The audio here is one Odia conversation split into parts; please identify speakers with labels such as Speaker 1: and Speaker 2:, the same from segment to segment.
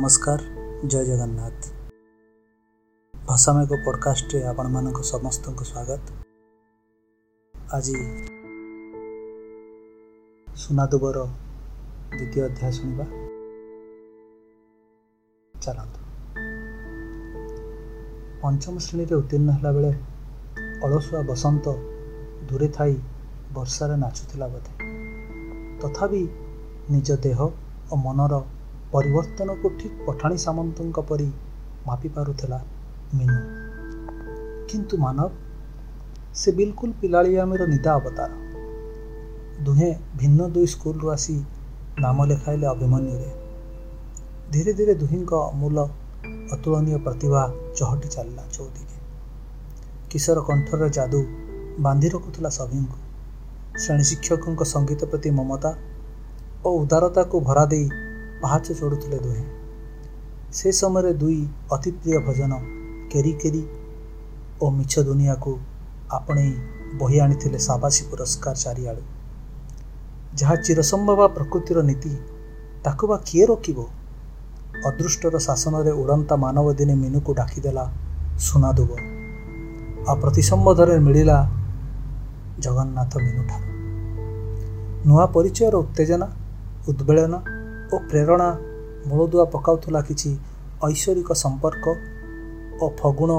Speaker 1: ନମସ୍କାର ଜୟ ଜଗନ୍ନାଥ। ଭାଷାମୟକ ପଡ଼କାଷ୍ଟରେ ଆପଣମାନଙ୍କ ସମସ୍ତଙ୍କୁ ସ୍ୱାଗତ। ଆଜି ସୁନାଦୁବର ଦ୍ୱିତୀୟ ଅଧ୍ୟାୟ ଶୁଣିବା। ଚାଲନ୍ତୁ। ପଞ୍ଚମ ଶ୍ରେଣୀରେ ଉତ୍ତୀର୍ଣ୍ଣ ହେଲା ବେଳେ ଅଳସୁଆ ବସନ୍ତ ଦୂରେ ଥାଇ ବର୍ଷାରେ ନାଚୁଥିଲା ବୋଧେ। ତଥାପି ନିଜ ଦେହ ଓ ମନର ପରିବର୍ତ୍ତନକୁ ଠିକ୍ ପଠାଣି ସାମନ୍ତଙ୍କ ପରି ମାପି ପାରୁଥିଲା ମିନୁ। କିନ୍ତୁ ମାନବ ସେ ବିଲକୁଲ ପିଲାଳିଆମିର ନିଦା ଅବତାର। ଦୁହେଁ ଭିନ୍ନ ଦୁଇ ସ୍କୁଲରୁ ଆସି ନାମ ଲେଖାଇଲେ ଅଭିମନ୍ୟୁରେ। ଧୀରେ ଧୀରେ ଦୁହିଁଙ୍କ ଅମୂଲ ଅତୁଳନୀୟ ପ୍ରତିଭା ଚହଟି ଚାଲିଲା ଚୌଦିକେ କିଶୋର କଣ୍ଠର ଯାଦୁ ବାନ୍ଧି ରଖୁଥିଲା ସଭିଙ୍କୁ। ଶ୍ରେଣୀ ଶିକ୍ଷକଙ୍କ ସଙ୍ଗୀତ ପ୍ରତି ମମତା ଓ ଉଦାରତାକୁ ଭରା ଦେଇ ପାହାଚ ଚଢ଼ୁଥିଲେ ଦୁହେଁ। ସେ ସମୟରେ ଦୁଇ ଅତି ପ୍ରିୟ ଭଜନ କେରି କେରି ଓ ମିଛ ଦୁନିଆକୁ ଆପଣେଇ ବହି ଆଣିଥିଲେ ସାବାସୀ ପୁରସ୍କାର ଚାରିଆଡ଼ୁ। ଯାହା ଚିରସମ୍ଭବା ପ୍ରକୃତିର ନୀତି ତାକୁ ବା କିଏ ରୋକିବ? ଅଦୃଷ୍ଟର ଶାସନରେ ଉଡ଼ନ୍ତା ମାନବ ଦିନେ ମିନୁକୁ ଡାକିଦେଲା ସୁନାଦୁବ। ଆଉ ପ୍ରତି ସମ୍ବୋଧରେ ମିଳିଲା ଜଗନ୍ନାଥ ମିନୁଠାରୁ। ନୂଆ ପରିଚୟର ଉତ୍ତେଜନା ଉଦ୍ବେଳନ ଓ ପ୍ରେରଣା ମୂଳଦୁଆ ପକାଉଥିଲା କିଛି ଐଶ୍ୱରିକ ସମ୍ପର୍କ ଓ ଫଗୁଣ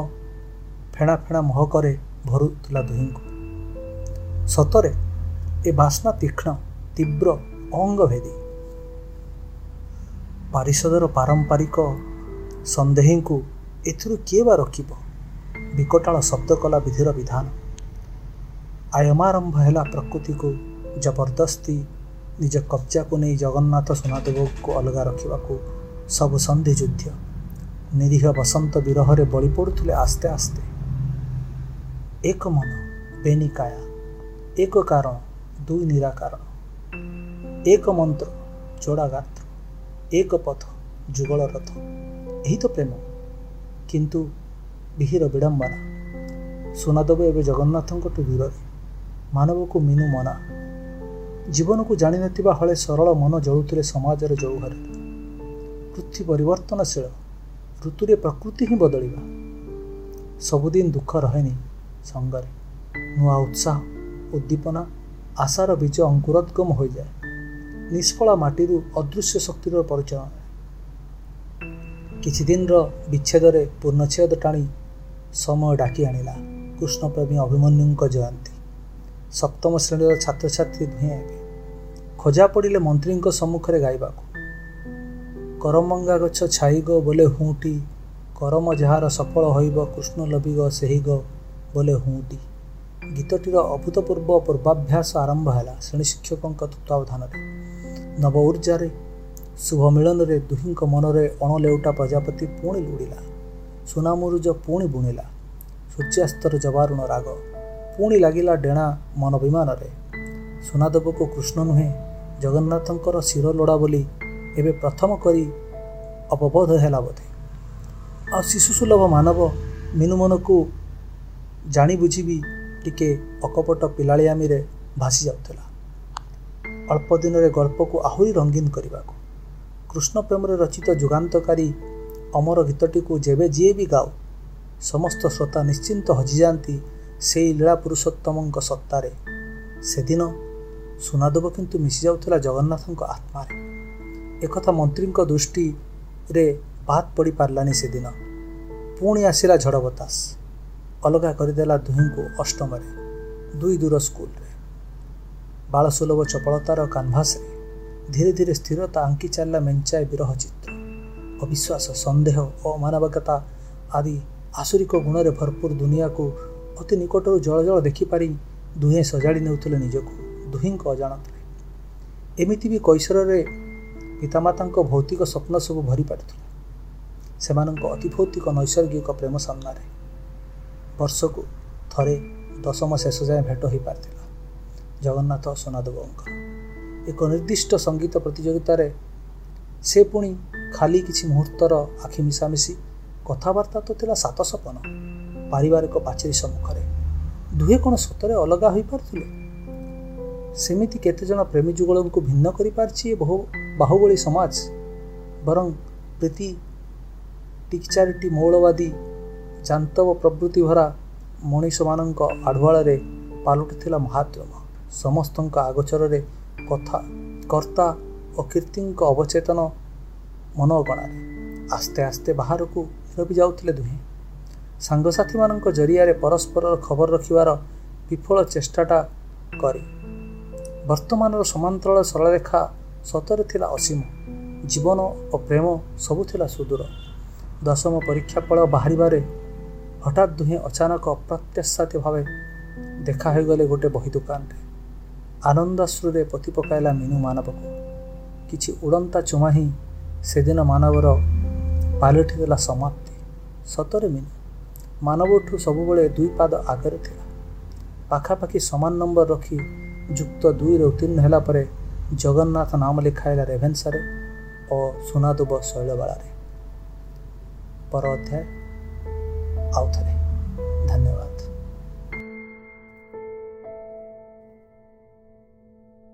Speaker 1: ଫେଣା ଫେଣା ମହକରେ ଭରୁଥିଲା ଦୁହିଁଙ୍କୁ। ସତରେ ଏ ବାସ୍ନା ତୀକ୍ଷ୍ଣ ତୀବ୍ର ଅଙ୍ଗଭେଦୀ। ପାରିଷଦର ପାରମ୍ପାରିକ ସନ୍ଦେହୀଙ୍କୁ ଏଥିରୁ କିଏ ବା ରଖିବ? ବିକଟାଳ ଶବ୍ଦ କଲା ବିଧିର ବିଧାନ। ଆୟମାରମ୍ଭ ହେଲା ପ୍ରକୃତିକୁ ଜବରଦସ୍ତି ନିଜ କବ୍ଜାକୁ ନେଇ ଜଗନ୍ନାଥ ସୁନାଦେବକୁ ଅଲଗା ରଖିବାକୁ ସବୁ ସନ୍ଧି ଯୁଦ୍ଧ। ନିରୀହ ବସନ୍ତ ବିରହରେ ବଳି ପଡ଼ୁଥିଲେ ଆସ୍ତେ ଆସ୍ତେ। ଏକ ମନ ବେନିକାୟା ଏକ କାରଣ ଦୁଇ ନିରାକାରଣ ଏକ ମନ୍ତ୍ର ଯୋଡ଼ା ଗାତ୍ର। ଏକ ପଥ ଯୁଗଳ ରଥ। ଏହି ତ ପ୍ରେମ। କିନ୍ତୁ ବିହିର ବିଡ଼ମ୍ବନା। ସୁନାଦେବ ଏବେ ଜଗନ୍ନାଥଙ୍କଠୁ ଦୂରରେ। ମାନବକୁ ମିନୁ ମନା। ଜୀବନକୁ ଜାଣିନଥିବା ହଳେ ସରଳ ମନ ଜଳୁଥିଲେ ସମାଜର ଜୌହରେ। ପୃଥ୍ୱୀ ପରିବର୍ତ୍ତନଶୀଳ ଋତୁରେ ପ୍ରକୃତି ହିଁ ବଦଳିବା। ସବୁଦିନ ଦୁଃଖ ରହେନି ସଙ୍ଗରେ। ନୂଆ ଉତ୍ସାହ ଉଦ୍ଦୀପନା ଆଶାର ବୀଜ ଅଙ୍କୁରୋଦ୍ଗମ ହୋଇଯାଏ। ନିଷ୍ଫଳା ମାଟିରୁ ଅଦୃଶ୍ୟ ଶକ୍ତିର ପରିଚାଳନା କିଛି ଦିନର ବିଚ୍ଛେଦରେ ପୂର୍ଣ୍ଣଚ୍ଛେଦ ଟାଣି ସମୟ ଡାକି ଆଣିଲା କୃଷ୍ଣପ୍ରେମୀ ଅଭିମନ୍ୟୁଙ୍କ ଜୟନ୍ତୀ। ସପ୍ତମ ଶ୍ରେଣୀର ଛାତ୍ରଛାତ୍ରୀ ଦୁହେଁ ହେବେ ଖୋଜା ପଡ଼ିଲେ ମନ୍ତ୍ରୀଙ୍କ ସମ୍ମୁଖରେ ଗାଇବାକୁ। କରମଙ୍ଗା ଗଛ ଛାଇଗ ବୋଲେ ହୁଁଟି କରମ ଯାହାର ସଫଳ ହୋଇବ କୃଷ୍ଣ ଲଭିଗ ସେହି ଗ ବୋଲେ ହୁଁଟି ଗୀତଟିର ଅଭୂତପୂର୍ବ ପୂର୍ବାଭ୍ୟାସ ଆରମ୍ଭ ହେଲା ଶ୍ରେଣୀ ଶିକ୍ଷକଙ୍କ ତତ୍ତ୍ୱାବଧାନରେ। ନବ ଉର୍ଜାରେ ଶୁଭ ମିଳନରେ ଦୁହିଁଙ୍କ ମନରେ ଅଣଲେଉଟା ପ୍ରଜାପତି ପୁଣି ଲୁଡ଼ିଲା। ସୁନାମୁରୁଜ ପୁଣି ବୁଣିଲା। ସୂର୍ଯ୍ୟାସ୍ତର ଜବାରୁଣ ରାଗ ପୁଣି ଲାଗିଲା ଡେଣା ମନ ବିମାନରେ ସୁନାଦେବକୁ କୃଷ୍ଣ ନୁହେଁ ଜଗନ୍ନାଥଙ୍କର ଶିର ଲୋଡ଼ା ବୋଲି ଏବେ ପ୍ରଥମ କରି ଅପବୋଧ ହେଲା ବୋଧେ। ଆଉ ଶିଶୁ ସୁଲଭ ମାନବ ମିନୁ ମନକୁ ଜାଣି ବୁଝିବି ଟିକେ ଅକପଟ ପିଲାଳିଆମିରେ ଭାସି ଯାଉଥିଲା। ଅଳ୍ପ ଦିନରେ ଗଳ୍ପକୁ ଆହୁରି ରଙ୍ଗୀନ କରିବାକୁ। କୃଷ୍ଣ ପ୍ରେମରେ ରଚିତ ଯୁଗାନ୍ତକାରୀ ଅମର ଗୀତଟିକୁ ଯେବେ ଯିଏ ବି ଗାଉ ସମସ୍ତ ଶ୍ରୋତା ନିଶ୍ଚିନ୍ତ ହଜିଯାଆନ୍ତି ସେଇ ଲୀଳା ପୁରୁଷୋତ୍ତମଙ୍କ ସତ୍ତାରେ। ସେଦିନ ସୁନାଦେବ କିନ୍ତୁ ମିଶି ଯାଉଥିଲା ଜଗନ୍ନାଥଙ୍କ ଆତ୍ମାରେ। ଏକଥା ମନ୍ତ୍ରୀଙ୍କ ଦୃଷ୍ଟିରେ ବାଦ ପଡ଼ିପାରିଲାନି ସେଦିନ। ପୁଣି ଆସିଲା ଝଡ଼ ବତାସ। ଅଲଗା କରିଦେଲା ଦୁହିଁଙ୍କୁ ଅଷ୍ଟମରେ ଦୁଇ ଦୂର ସ୍କୁଲରେ। ବାଳସୁଲଭ ଚପଳତାର କାନଭାସରେ ଧୀରେ ଧୀରେ ସ୍ଥିରତା ଆଙ୍କି ଚାଲିଲା ମେଞ୍ଚାଏ ବିରହ ଚିତ୍ର। ଅବିଶ୍ୱାସ ସନ୍ଦେହ ଓ ଅମାନବିକତା ଆଦି ଆସୁରିକ ଗୁଣରେ ଭରପୁର ଦୁନିଆକୁ ଅତି ନିକଟରୁ ଜଳ ଜଳ ଦେଖିପାରି ଦୁହେଁ ସଜାଡ଼ି ନେଉଥିଲେ ନିଜକୁ ଦୁହିଁଙ୍କ ଅଜାଣତରେ। ଏମିତି ବି କୈଶୋରରେ ପିତାମାତାଙ୍କ ଭୌତିକ ସ୍ୱପ୍ନ ସବୁ ଭରି ପାରିଥିଲା। ସେମାନଙ୍କ ଅତି ଭୌତିକ ନୈସର୍ଗିକ ପ୍ରେମ ସାମ୍ନାରେ ବର୍ଷକୁ ଥରେ ଦଶମ ଶେଷ ଯାଏଁ ଭେଟ ହୋଇପାରିଥିଲା ଜଗନ୍ନାଥ ସୋନାଦେବଙ୍କର ଏକ ନିର୍ଦ୍ଦିଷ୍ଟ ସଙ୍ଗୀତ ପ୍ରତିଯୋଗିତାରେ ସେ ପୁଣି ଖାଲି କିଛି ମୁହୂର୍ତ୍ତର ଆଖି ମିଶାମିଶି କଥାବାର୍ତ୍ତା ତ ଥିଲା ସାତ ସପନ ପାରିବାରିକ ପାଚେରୀ ସମ୍ମୁଖରେ। ଦୁହେଁ କ'ଣ ସତରେ ଅଲଗା ହୋଇପାରୁଥିଲେ? ସେମିତି କେତେଜଣ ପ୍ରେମୀ ଯୁଗଳଙ୍କୁ ଭିନ୍ନ କରିପାରିଛି ବହୁ ବାହୁବଳି ସମାଜ? ବରଂ ପ୍ରୀତି ଟିକିଚାରିଟି ମୌଳବାଦୀ ଜାନ୍ତବ ପ୍ରବୃତ୍ତି ଭରା ମଣିଷମାନଙ୍କ ଆଢ଼ୁଆଳରେ ପାଲଟିଥିଲା ମହାଦ୍ରମ ସମସ୍ତଙ୍କ ଆଗୋଚରରେ କଥା କର୍ତ୍ତା ଓ କୀର୍ତ୍ତିଙ୍କ ଅବଚେତନ ମନଗଣାରେ। ଆସ୍ତେ ଆସ୍ତେ ବାହାରକୁ ରବି ଯାଉଥିଲେ ଦୁହେଁ। ସାଙ୍ଗସାଥୀମାନଙ୍କ ଜରିଆରେ ପରସ୍ପରର ଖବର ରଖିବାର ବିଫଳ ଚେଷ୍ଟାଟା କରି। ବର୍ତ୍ତମାନର ସମାନ୍ତରାଳ ସରଳରେଖା ସତରେ ଥିଲା ଅସୀମ। ଜୀବନ ଓ ପ୍ରେମ ସବୁ ଥିଲା ସୁଦୂର। ଦଶମ ପରୀକ୍ଷା ଫଳ ବାହାରିବାରେ ହଠାତ୍ ଦୁହେଁ ଅଚାନକ ଅପ୍ରତ୍ୟାଶାତ ଭାବେ ଦେଖା ହୋଇଗଲେ ଗୋଟେ ବହି ଦୋକାନରେ। ଆନନ୍ଦାଶ୍ରୁରେ ପୋତି ପକାଇଲା ମିନୁ ମାନବକୁ। କିଛି ଉଡ଼ନ୍ତା ଚୁମା ହିଁ ସେଦିନ ମାନବର ପାଲଟିଦେଲା ସମାପ୍ତି। ସତରେ ମିନୁ ମାନବଠୁ ସବୁବେଳେ ଦୁଇ ପାଦ ଆଗରେ ଥିଲା। ପାଖାପାଖି ସମାନ ନମ୍ବର ରଖି ଯୁକ୍ତ ଦୁଇରେ ଉତ୍ତୀର୍ଣ୍ଣ ହେଲା ପରେ ଜଗନ୍ନାଥ ନାମ ଲେଖାଇଲା ରେଭେନ୍ସାରେ ଓ ସୁନାଦୁବ ଶୈଳବାଳାରେ। ପର ଅଧ୍ୟାୟ ଆଉଥରେ